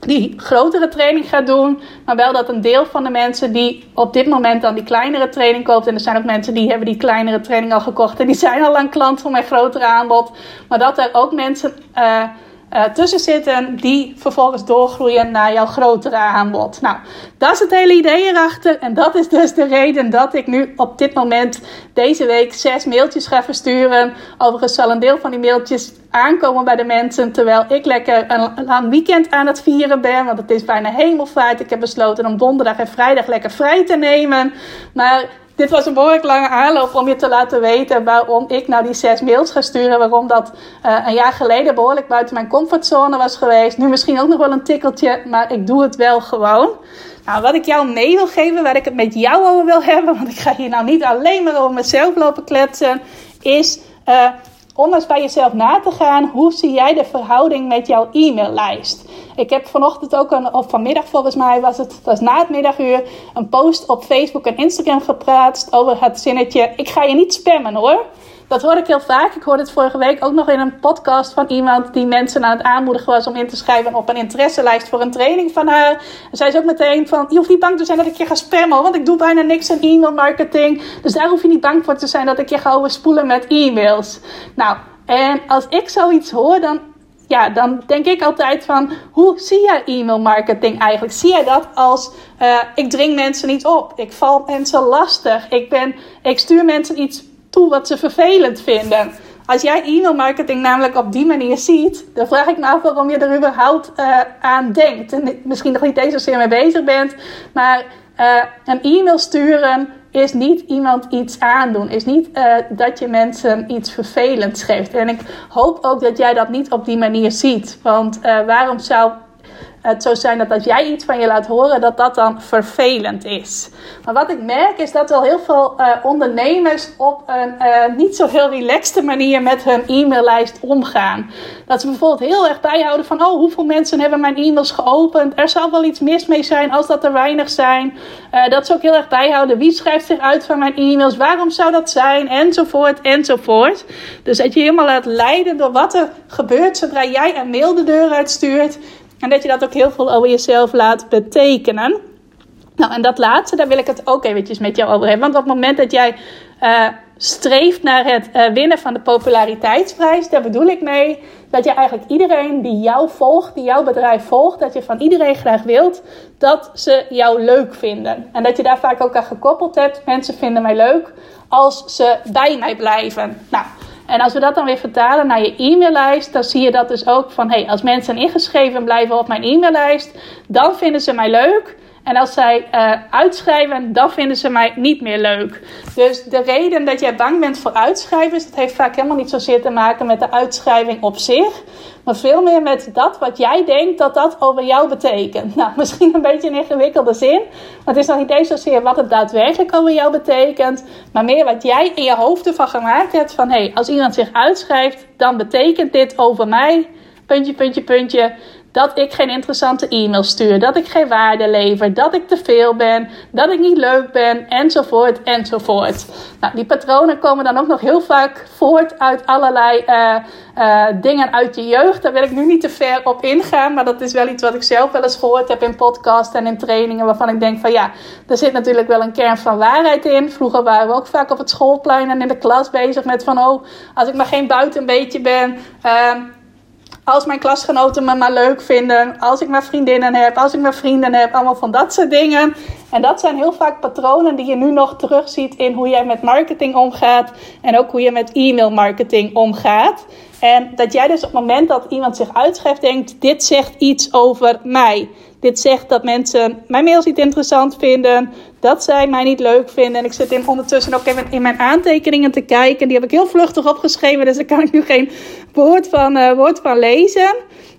A: die grotere training gaat doen. Maar wel dat een deel van de mensen die op dit moment dan die kleinere training koopt. En er zijn ook mensen die hebben die kleinere training al gekocht. En die zijn al lang klant van mijn grotere aanbod. Maar dat er ook mensen uh, uh, tussen zitten die vervolgens doorgroeien naar jouw grotere aanbod. Nou, dat is het hele idee erachter. En dat is dus de reden dat ik nu op dit moment deze week zes mailtjes ga versturen. Overigens zal een deel van die mailtjes aankomen bij de mensen. Terwijl ik lekker een lang weekend aan het vieren ben. Want het is bijna hemelvaart. Ik heb besloten om donderdag en vrijdag lekker vrij te nemen. Maar dit was een behoorlijk lange aanloop om je te laten weten waarom ik nou die zes mails ga sturen. Waarom dat uh, een jaar geleden behoorlijk buiten mijn comfortzone was geweest. Nu misschien ook nog wel een tikkeltje, maar ik doe het wel gewoon. Nou, wat ik jou mee wil geven, waar ik het met jou over wil hebben, want ik ga hier nou niet alleen maar over mezelf lopen kletsen, is uh, om eens bij jezelf na te gaan. Hoe zie jij de verhouding met jouw e-maillijst? Ik heb vanochtend ook een, of vanmiddag volgens mij was het, was na het middaguur, een post op Facebook en Instagram gepraat over het zinnetje: Ik ga je niet spammen hoor. Dat hoor ik heel vaak. Ik hoorde het vorige week ook nog in een podcast van iemand die mensen aan het aanmoedigen was om in te schrijven op een interesselijst voor een training van haar. En zei ze ook meteen van, je hoeft niet bang te zijn dat ik je ga spammen, want ik doe bijna niks aan e-mail marketing. Dus daar hoef je niet bang voor te zijn dat ik je ga overspoelen met e-mails. Nou, en als ik zoiets hoor, dan ja, dan denk ik altijd van, hoe zie jij e-mail marketing eigenlijk? Zie jij dat als, uh, ik dring mensen niet op, ik val mensen lastig, ik, ben, ik stuur mensen iets toe wat ze vervelend vinden? Als jij e-mail marketing namelijk op die manier ziet, dan vraag ik me af waarom je er überhaupt uh, aan denkt. En misschien nog niet eens zozeer mee bezig bent, maar uh, een e-mail sturen is niet iemand iets aandoen. Is niet uh, dat je mensen iets vervelends geeft. En ik hoop ook dat jij dat niet op die manier ziet. Want waarom zou het zo zijn dat als jij iets van je laat horen, dat dat dan vervelend is. Maar wat ik merk is dat er heel veel uh, ondernemers op een uh, niet zo heel relaxte manier met hun e-maillijst omgaan. Dat ze bijvoorbeeld heel erg bijhouden van, oh, hoeveel mensen hebben mijn e-mails geopend? Er zal wel iets mis mee zijn als dat er weinig zijn. Uh, dat ze ook heel erg bijhouden, wie schrijft zich uit van mijn e-mails? Waarom zou dat zijn? Enzovoort, enzovoort. Dus dat je helemaal laat leiden door wat er gebeurt zodra jij een mail de deur uitstuurt. En dat je dat ook heel veel over jezelf laat betekenen. Nou, en dat laatste, daar wil ik het ook eventjes met jou over hebben. Want op het moment dat jij uh, streeft naar het uh, winnen van de populariteitsprijs, daar bedoel ik mee dat je eigenlijk iedereen die jou volgt, die jouw bedrijf volgt, dat je van iedereen graag wilt dat ze jou leuk vinden. En dat je daar vaak ook aan gekoppeld hebt. Mensen vinden mij leuk als ze bij mij blijven. Nou, en als we dat dan weer vertalen naar je e-maillijst, dan zie je dat dus ook van hey, als mensen ingeschreven blijven op mijn e-maillijst, dan vinden ze mij leuk. En als zij uh, uitschrijven, dan vinden ze mij niet meer leuk. Dus de reden dat jij bang bent voor uitschrijvers, dat heeft vaak helemaal niet zozeer te maken met de uitschrijving op zich. Maar veel meer met dat wat jij denkt dat dat over jou betekent. Nou, misschien een beetje een ingewikkelde zin. Maar het is nog niet eens zozeer wat het daadwerkelijk over jou betekent. Maar meer wat jij in je hoofd ervan gemaakt hebt. Van hé, hey, als iemand zich uitschrijft, dan betekent dit over mij. Puntje, puntje, puntje dat ik geen interessante e-mails stuur, dat ik geen waarde lever, dat ik te veel ben, dat ik niet leuk ben, enzovoort, enzovoort. Nou, die patronen komen dan ook nog heel vaak voort uit allerlei uh, uh, dingen uit je jeugd. Daar wil ik nu niet te ver op ingaan, maar dat is wel iets wat ik zelf wel eens gehoord heb in podcasts en in trainingen, waarvan ik denk van ja, er zit natuurlijk wel een kern van waarheid in. Vroeger waren we ook vaak op het schoolplein en in de klas bezig met van oh, als ik maar geen buitenbeetje ben. Uh, als mijn klasgenoten me maar leuk vinden. Als ik maar vriendinnen heb. Als ik maar vrienden heb. Allemaal van dat soort dingen. En dat zijn heel vaak patronen die je nu nog terugziet in hoe jij met marketing omgaat. En ook hoe je met e-mail marketing omgaat. En dat jij dus op het moment dat iemand zich uitschrijft denkt, dit zegt iets over mij. Dit zegt dat mensen mijn mails niet interessant vinden, dat zij mij niet leuk vinden. En ik zit in, ondertussen ook even in mijn aantekeningen te kijken. Die heb ik heel vluchtig opgeschreven, dus daar kan ik nu geen woord van, uh, woord van lezen.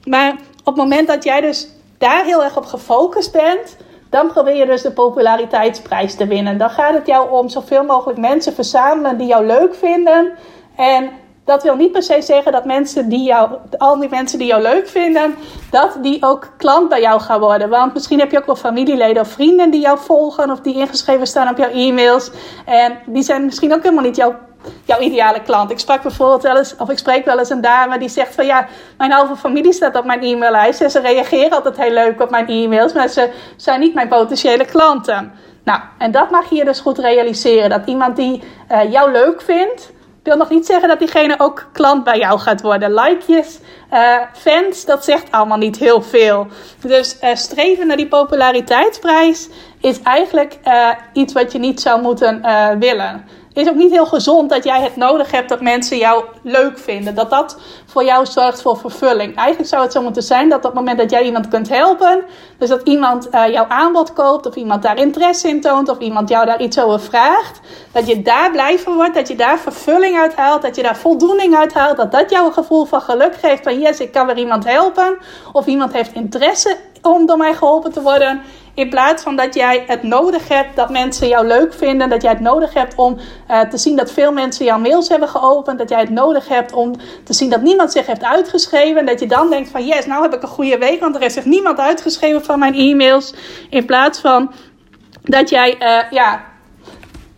A: Maar op het moment dat jij dus daar heel erg op gefocust bent, dan probeer je dus de populariteitsprijs te winnen. Dan gaat het jou om zoveel mogelijk mensen verzamelen die jou leuk vinden. En dat wil niet per se zeggen dat mensen die jou, al die mensen die jou leuk vinden, dat die ook klant bij jou gaan worden. Want misschien heb je ook wel familieleden of vrienden die jou volgen of die ingeschreven staan op jouw e-mails. En die zijn misschien ook helemaal niet jouw, jouw ideale klant. Ik sprak bijvoorbeeld wel eens, of ik spreek wel eens een dame die zegt van ja, mijn halve familie staat op mijn e-maillijst en ze reageren altijd heel leuk op mijn e-mails, maar ze zijn niet mijn potentiële klanten. Nou, en dat mag je je dus goed realiseren. Dat iemand die uh, jou leuk vindt, wil nog niet zeggen dat diegene ook klant bij jou gaat worden. Likejes, uh, fans, dat zegt allemaal niet heel veel. Dus uh, streven naar die populariteitsprijs is eigenlijk iets wat je niet zou moeten willen is ook niet heel gezond dat jij het nodig hebt dat mensen jou leuk vinden. Dat dat voor jou zorgt voor vervulling. Eigenlijk zou het zo moeten zijn dat op het moment dat jij iemand kunt helpen, dus dat iemand uh, jouw aanbod koopt, of iemand daar interesse in toont, of iemand jou daar iets over vraagt, dat je daar blij van wordt, dat je daar vervulling uit haalt, dat je daar voldoening uit haalt, dat dat jou een gevoel van geluk geeft van yes, ik kan weer iemand helpen, of iemand heeft interesse om door mij geholpen te worden. In plaats van dat jij het nodig hebt dat mensen jou leuk vinden. Dat jij het nodig hebt om uh, te zien dat veel mensen jouw mails hebben geopend. Dat jij het nodig hebt om te zien dat niemand zich heeft uitgeschreven. Dat je dan denkt van yes, nou heb ik een goede week. Want er is zich niemand uitgeschreven van mijn e-mails. In plaats van dat jij uh, ja,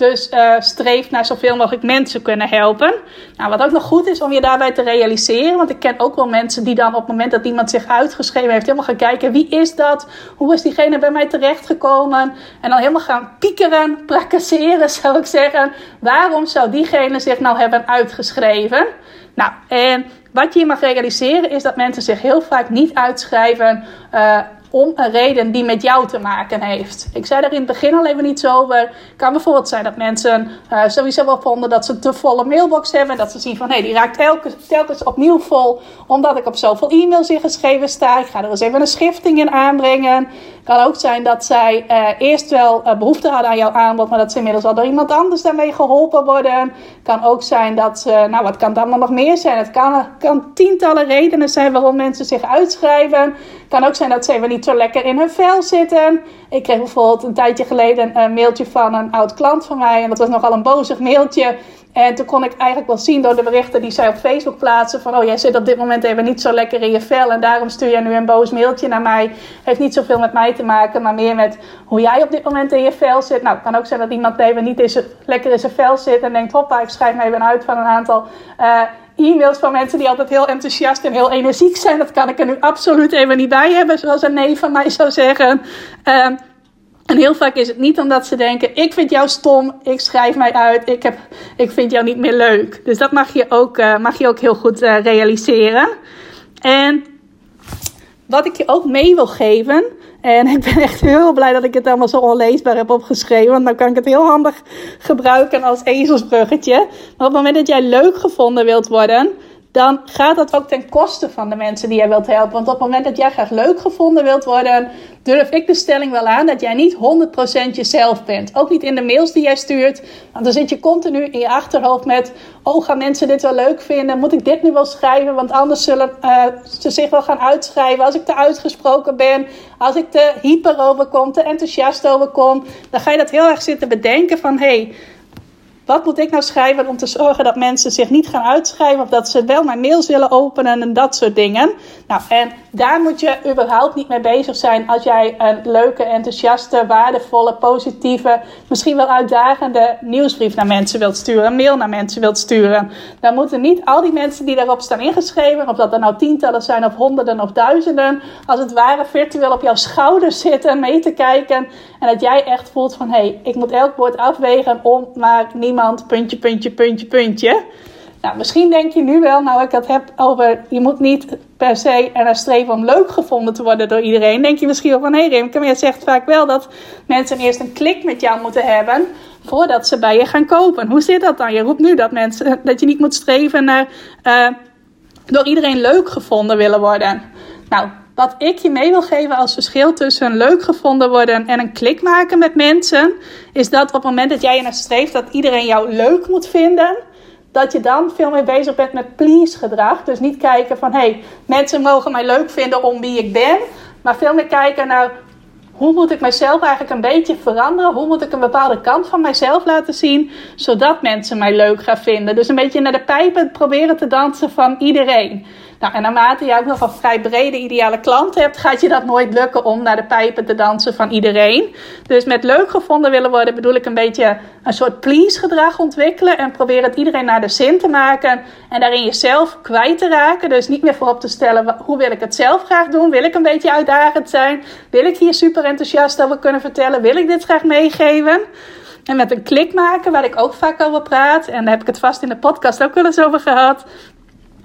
A: dus uh, streeft naar zoveel mogelijk mensen kunnen helpen. Nou, wat ook nog goed is om je daarbij te realiseren. Want ik ken ook wel mensen die dan op het moment dat iemand zich uitgeschreven heeft, helemaal gaan kijken wie is dat? Hoe is diegene bij mij terechtgekomen? En dan helemaal gaan piekeren, placasseren zou ik zeggen. Waarom zou diegene zich nou hebben uitgeschreven? Nou, en wat je mag realiseren is dat mensen zich heel vaak niet uitschrijven. Uh, om een reden die met jou te maken heeft. Ik zei daar in het begin al even niet over. Het kan bijvoorbeeld zijn dat mensen uh, sowieso wel vonden dat ze te volle mailbox hebben. Dat ze zien van hé, hey, die raakt telkens, telkens opnieuw vol. Omdat ik op zoveel e-mails ingeschreven sta. Ik ga er eens even een schifting in aanbrengen. Het kan ook zijn dat zij uh, eerst wel uh, behoefte hadden aan jouw aanbod, maar dat ze inmiddels al door iemand anders daarmee geholpen worden. Het kan ook zijn dat ze, nou wat kan het nog meer zijn? Het kan, kan tientallen redenen zijn waarom mensen zich uitschrijven. Het kan ook zijn dat ze even niet zo lekker in hun vel zitten. Ik kreeg bijvoorbeeld een tijdje geleden een mailtje van een oud klant van mij. En dat was nogal een bozig mailtje. En toen kon ik eigenlijk wel zien door de berichten die zij op Facebook plaatsen: van oh, jij zit op dit moment even niet zo lekker in je vel. En daarom stuur jij nu een boos mailtje naar mij. Heeft niet zoveel met mij te maken, maar meer met hoe jij op dit moment in je vel zit. Nou, het kan ook zijn dat iemand even niet in lekker in zijn vel zit en denkt: hoppa, ik schrijf me even uit van een aantal. Uh, e-mails van mensen die altijd heel enthousiast en heel energiek zijn. Dat kan ik er nu absoluut even niet bij hebben, zoals een nee van mij zou zeggen. Uh, en heel vaak is het niet omdat ze denken: ik vind jou stom, ik schrijf mij uit, ik, heb, ik vind jou niet meer leuk. Dus dat mag je ook, uh, mag je ook heel goed uh, realiseren. En wat ik je ook mee wil geven. En ik ben echt heel blij dat ik het allemaal zo onleesbaar heb opgeschreven. Want dan kan ik het heel handig gebruiken als ezelsbruggetje. Maar op het moment dat jij leuk gevonden wilt worden dan gaat dat ook ten koste van de mensen die jij wilt helpen. Want op het moment dat jij graag leuk gevonden wilt worden, durf ik de stelling wel aan dat jij niet 100% jezelf bent. Ook niet in de mails die jij stuurt. Want dan zit je continu in je achterhoofd met: oh, gaan mensen dit wel leuk vinden? Moet ik dit nu wel schrijven? Want anders zullen uh, ze zich wel gaan uitschrijven. Als ik te uitgesproken ben, als ik te hyper overkom, te enthousiast overkom, dan ga je dat heel erg zitten bedenken van: hey, wat moet ik nou schrijven om te zorgen dat mensen zich niet gaan uitschrijven of dat ze wel mijn mails willen openen en dat soort dingen. Nou, en daar moet je überhaupt niet mee bezig zijn als jij een leuke, enthousiaste, waardevolle, positieve, misschien wel uitdagende nieuwsbrief naar mensen wilt sturen, een mail naar mensen wilt sturen. Dan moeten niet al die mensen die daarop staan ingeschreven, of dat er nou tientallen zijn of honderden of duizenden, als het ware virtueel op jouw schouders zitten mee te kijken. En dat jij echt voelt van hé, hey, ik moet elk woord afwegen om maar niemand puntje, puntje, puntje, puntje. Nou, misschien denk je nu wel, nou ik het heb over, je moet niet per se er streven om leuk gevonden te worden door iedereen. Denk je misschien wel van, hé hey Rimke, je zegt vaak wel dat mensen eerst een klik met jou moeten hebben voordat ze bij je gaan kopen. Hoe zit dat dan? Je roept nu dat, mensen, dat je niet moet streven naar uh, door iedereen leuk gevonden willen worden. Nou, wat ik je mee wil geven als verschil tussen leuk gevonden worden en een klik maken met mensen, is dat op het moment dat jij naar streeft dat iedereen jou leuk moet vinden, dat je dan veel meer bezig bent met please gedrag. Dus niet kijken van hé, hey, mensen mogen mij leuk vinden om wie ik ben, maar veel meer kijken naar hoe moet ik mezelf eigenlijk een beetje veranderen? Hoe moet ik een bepaalde kant van mijzelf laten zien, zodat mensen mij leuk gaan vinden? Dus een beetje naar de pijpen proberen te dansen van iedereen. Nou, en naarmate je ook nog een vrij brede ideale klant hebt, gaat je dat nooit lukken om naar de pijpen te dansen van iedereen. Dus met leuk gevonden willen worden, bedoel ik een beetje een soort please gedrag ontwikkelen. En probeer het iedereen naar de zin te maken. En daarin jezelf kwijt te raken. Dus niet meer voorop te stellen, hoe wil ik het zelf graag doen? Wil ik een beetje uitdagend zijn? Wil ik hier super enthousiast over kunnen vertellen? Wil ik dit graag meegeven? En met een klik maken, waar ik ook vaak over praat. En daar heb ik het vast in de podcast ook wel eens over gehad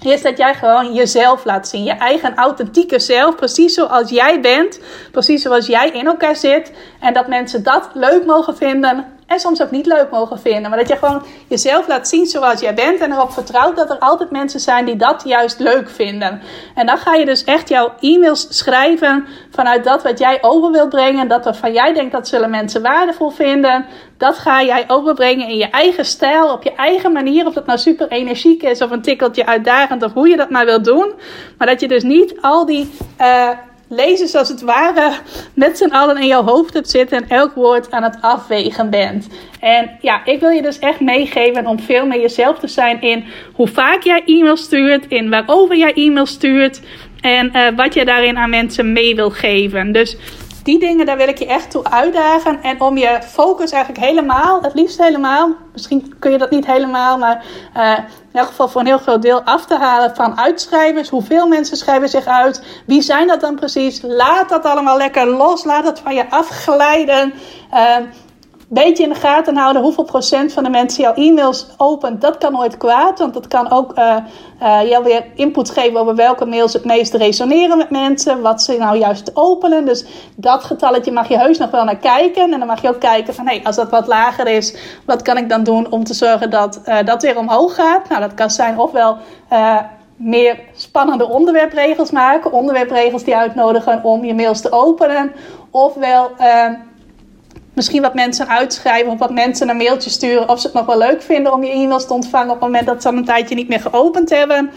A: is dat jij gewoon jezelf laat zien. Je eigen authentieke zelf. Precies zoals jij bent. Precies zoals jij in elkaar zit. En dat mensen dat leuk mogen vinden en soms ook niet leuk mogen vinden. Maar dat je gewoon jezelf laat zien zoals jij bent. En erop vertrouwt dat er altijd mensen zijn die dat juist leuk vinden. En dan ga je dus echt jouw e-mails schrijven vanuit dat wat jij over wilt brengen. Dat waarvan jij denkt dat zullen mensen waardevol vinden. Dat ga jij overbrengen in je eigen stijl, op je eigen manier. Of dat nou super energiek is of een tikkeltje uitdagend of hoe je dat maar wilt doen. Maar dat je dus niet al die... Uh, lezers als het ware met z'n allen in jouw hoofd hebt zitten en elk woord aan het afwegen bent. En ja, ik wil je dus echt meegeven om veel meer jezelf te zijn in hoe vaak jij e-mail stuurt, in waarover jij e-mail stuurt en uh, wat je daarin aan mensen mee wil geven. Dus die dingen, daar wil ik je echt toe uitdagen. En om je focus eigenlijk helemaal, het liefst helemaal, misschien kun je dat niet helemaal, maar uh, in elk geval voor een heel groot deel af te halen van uitschrijvers. Hoeveel mensen schrijven zich uit? Wie zijn dat dan precies? Laat dat allemaal lekker los. Laat dat van je afglijden. Uh, beetje in de gaten houden hoeveel procent van de mensen jouw e-mails opent. Dat kan nooit kwaad, want dat kan ook uh, uh, jou weer input geven over welke mails het meest resoneren met mensen. Wat ze nou juist openen. Dus dat getalletje mag je heus nog wel naar kijken. En dan mag je ook kijken van, hé, als dat wat lager is, wat kan ik dan doen om te zorgen dat uh, dat weer omhoog gaat? Nou, dat kan zijn ofwel meer spannende onderwerpregels maken. Onderwerpregels die uitnodigen om je mails te openen. Ofwel misschien wat mensen uitschrijven of wat mensen een mailtje sturen of ze het nog wel leuk vinden om je e-mails te ontvangen op het moment dat ze al een tijdje niet meer geopend hebben.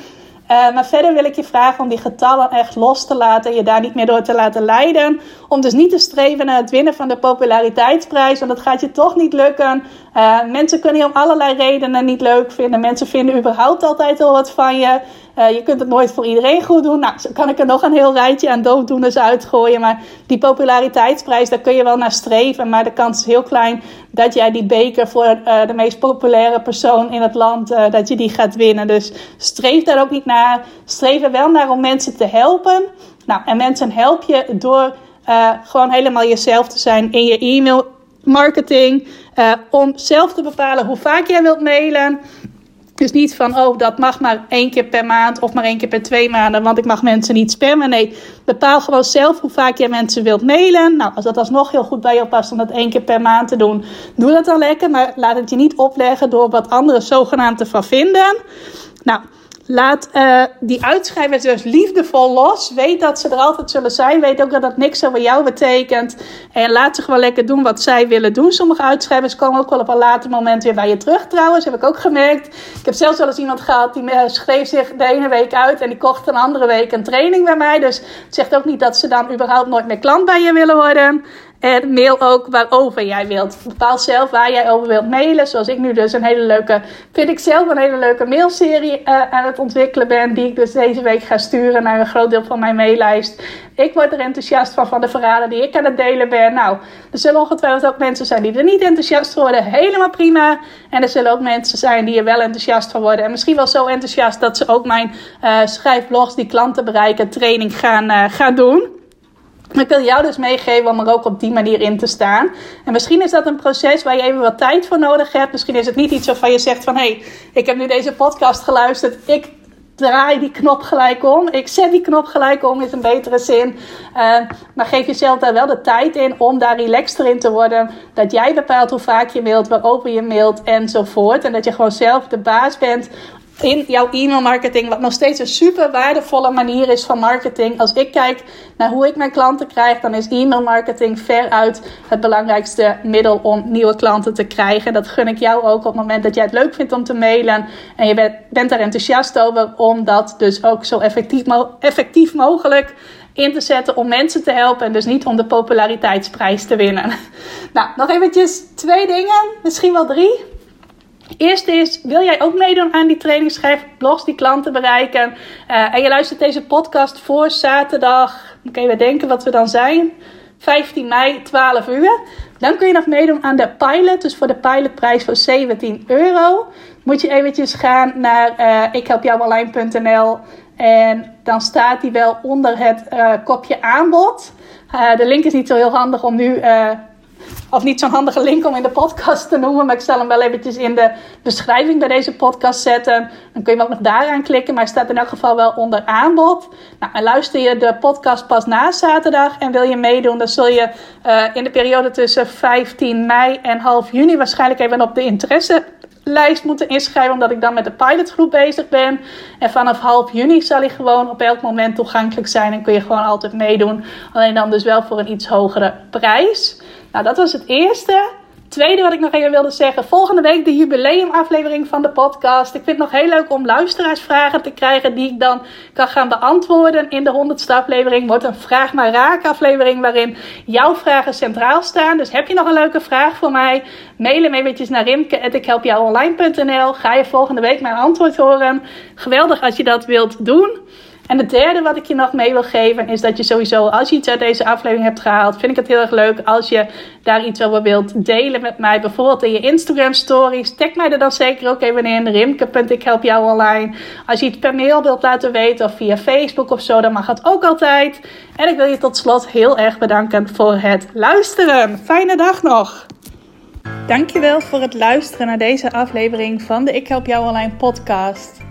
A: Uh, maar verder wil ik je vragen om die getallen echt los te laten. Je daar niet meer door te laten leiden. Om dus niet te streven naar het winnen van de populariteitsprijs. Want dat gaat je toch niet lukken. Uh, mensen kunnen je om allerlei redenen niet leuk vinden. Mensen vinden überhaupt altijd wel wat van je. Uh, je kunt het nooit voor iedereen goed doen. Nou, zo kan ik er nog een heel rijtje aan dooddoeners uitgooien. Maar die populariteitsprijs, daar kun je wel naar streven. Maar de kans is heel klein dat jij die beker voor uh, de meest populaire persoon in het land, uh, dat je die gaat winnen. Dus streef daar ook niet naar. Streef er wel naar om mensen te helpen. Nou, en mensen help je door gewoon helemaal jezelf te zijn in je e-mail marketing. om zelf te bepalen hoe vaak jij wilt mailen. Dus niet van, oh, dat mag maar één keer per maand of maar één keer per twee maanden, want ik mag mensen niet spammen. Nee, bepaal gewoon zelf hoe vaak jij mensen wilt mailen. Nou, als dat alsnog heel goed bij je past om dat één keer per maand te doen, doe dat dan lekker. Maar laat het je niet opleggen door wat anderen zogenaamd ervan vinden. Nou, Laat uh, die uitschrijvers dus liefdevol los. Weet dat ze er altijd zullen zijn. Weet ook dat dat niks over jou betekent. En laat ze gewoon lekker doen wat zij willen doen. Sommige uitschrijvers komen ook wel op een later moment weer bij je terug trouwens. Heb ik ook gemerkt. Ik heb zelfs wel eens iemand gehad die schreef zich de ene week uit. En die kocht een andere week een training bij mij. Dus het zegt ook niet dat ze dan überhaupt nooit meer klant bij je willen worden. En mail ook waarover jij wilt. Bepaal zelf waar jij over wilt mailen. Zoals ik nu dus een hele leuke, vind ik zelf een hele leuke mailserie uh, aan het ontwikkelen ben. Die ik dus deze week ga sturen naar een groot deel van mijn maillijst. Ik word er enthousiast van, van de verhalen die ik aan het delen ben. Nou, er zullen ongetwijfeld ook mensen zijn die er niet enthousiast van worden. Helemaal prima. En er zullen ook mensen zijn die er wel enthousiast van worden. En misschien wel zo enthousiast dat ze ook mijn uh, schrijfblogs die klanten bereiken training gaan, uh, gaan doen. Ik wil jou dus meegeven om er ook op die manier in te staan. En misschien is dat een proces waar je even wat tijd voor nodig hebt. Misschien is het niet iets waarvan je zegt van... hé, hey, ik heb nu deze podcast geluisterd. Ik draai die knop gelijk om. Ik zet die knop gelijk om, is een betere zin. Uh, maar geef jezelf daar wel de tijd in om daar relaxter in te worden. Dat jij bepaalt hoe vaak je mailt, waarover je mailt enzovoort. En dat je gewoon zelf de baas bent in jouw e-mailmarketing, wat nog steeds een super waardevolle manier is van marketing. Als ik kijk naar hoe ik mijn klanten krijg, dan is e-mailmarketing veruit het belangrijkste middel om nieuwe klanten te krijgen. Dat gun ik jou ook op het moment dat jij het leuk vindt om te mailen en je bent, er enthousiast over om dat dus ook zo effectief, effectief mogelijk in te zetten om mensen te helpen en dus niet om de populariteitsprijs te winnen. Nou, nog eventjes twee dingen, misschien wel drie. Eerste is, wil jij ook meedoen aan die trainingsschijf, blogs die klanten bereiken? Uh, en je luistert deze podcast voor zaterdag, moet ik even denken wat we dan zijn. 15 mei, 12 uur. Dan kun je nog meedoen aan de pilot. Dus voor de pilotprijs van 17 euro moet je eventjes gaan naar uh, ikhelpjouonline.nl en dan staat die wel onder het uh, kopje aanbod. De link is niet zo heel handig om nu of niet zo'n handige link om in de podcast te noemen. Maar ik zal hem wel eventjes in de beschrijving bij deze podcast zetten. Dan kun je hem ook nog daaraan klikken. Maar hij staat in elk geval wel onder aanbod. Nou, en luister je de podcast pas na zaterdag en wil je meedoen, dan zul je uh, in de periode tussen 15 mei en half juni waarschijnlijk even op de interesse lijst moeten inschrijven, omdat ik dan met de pilotgroep bezig ben. En vanaf half juni zal hij gewoon op elk moment toegankelijk zijn en kun je gewoon altijd meedoen. Alleen dan dus wel voor een iets hogere prijs. Nou, dat was het eerste. Tweede wat ik nog even wilde zeggen. Volgende week de jubileumaflevering van de podcast. Ik vind het nog heel leuk om luisteraarsvragen te krijgen die ik dan kan gaan beantwoorden. In de honderdste aflevering wordt een Vraag maar Raak aflevering waarin jouw vragen centraal staan. Dus heb je nog een leuke vraag voor mij? Mail hem eventjes naar rimke.ikhelpjouonline.nl Ga je volgende week mijn antwoord horen. Geweldig als je dat wilt doen. En het derde wat ik je nog mee wil geven is dat je sowieso, als je iets uit deze aflevering hebt gehaald, vind ik het heel erg leuk als je daar iets over wilt delen met mij. Bijvoorbeeld in je Instagram stories. Tag mij er dan zeker ook even in. Rimke.ikhelpjouonline. online. Als je iets per mail wilt laten weten of via Facebook of zo, dan mag het ook altijd. En ik wil je tot slot heel erg bedanken voor het luisteren. Fijne dag nog! Dankjewel voor het luisteren naar deze aflevering van de Ik Help Jou Online podcast.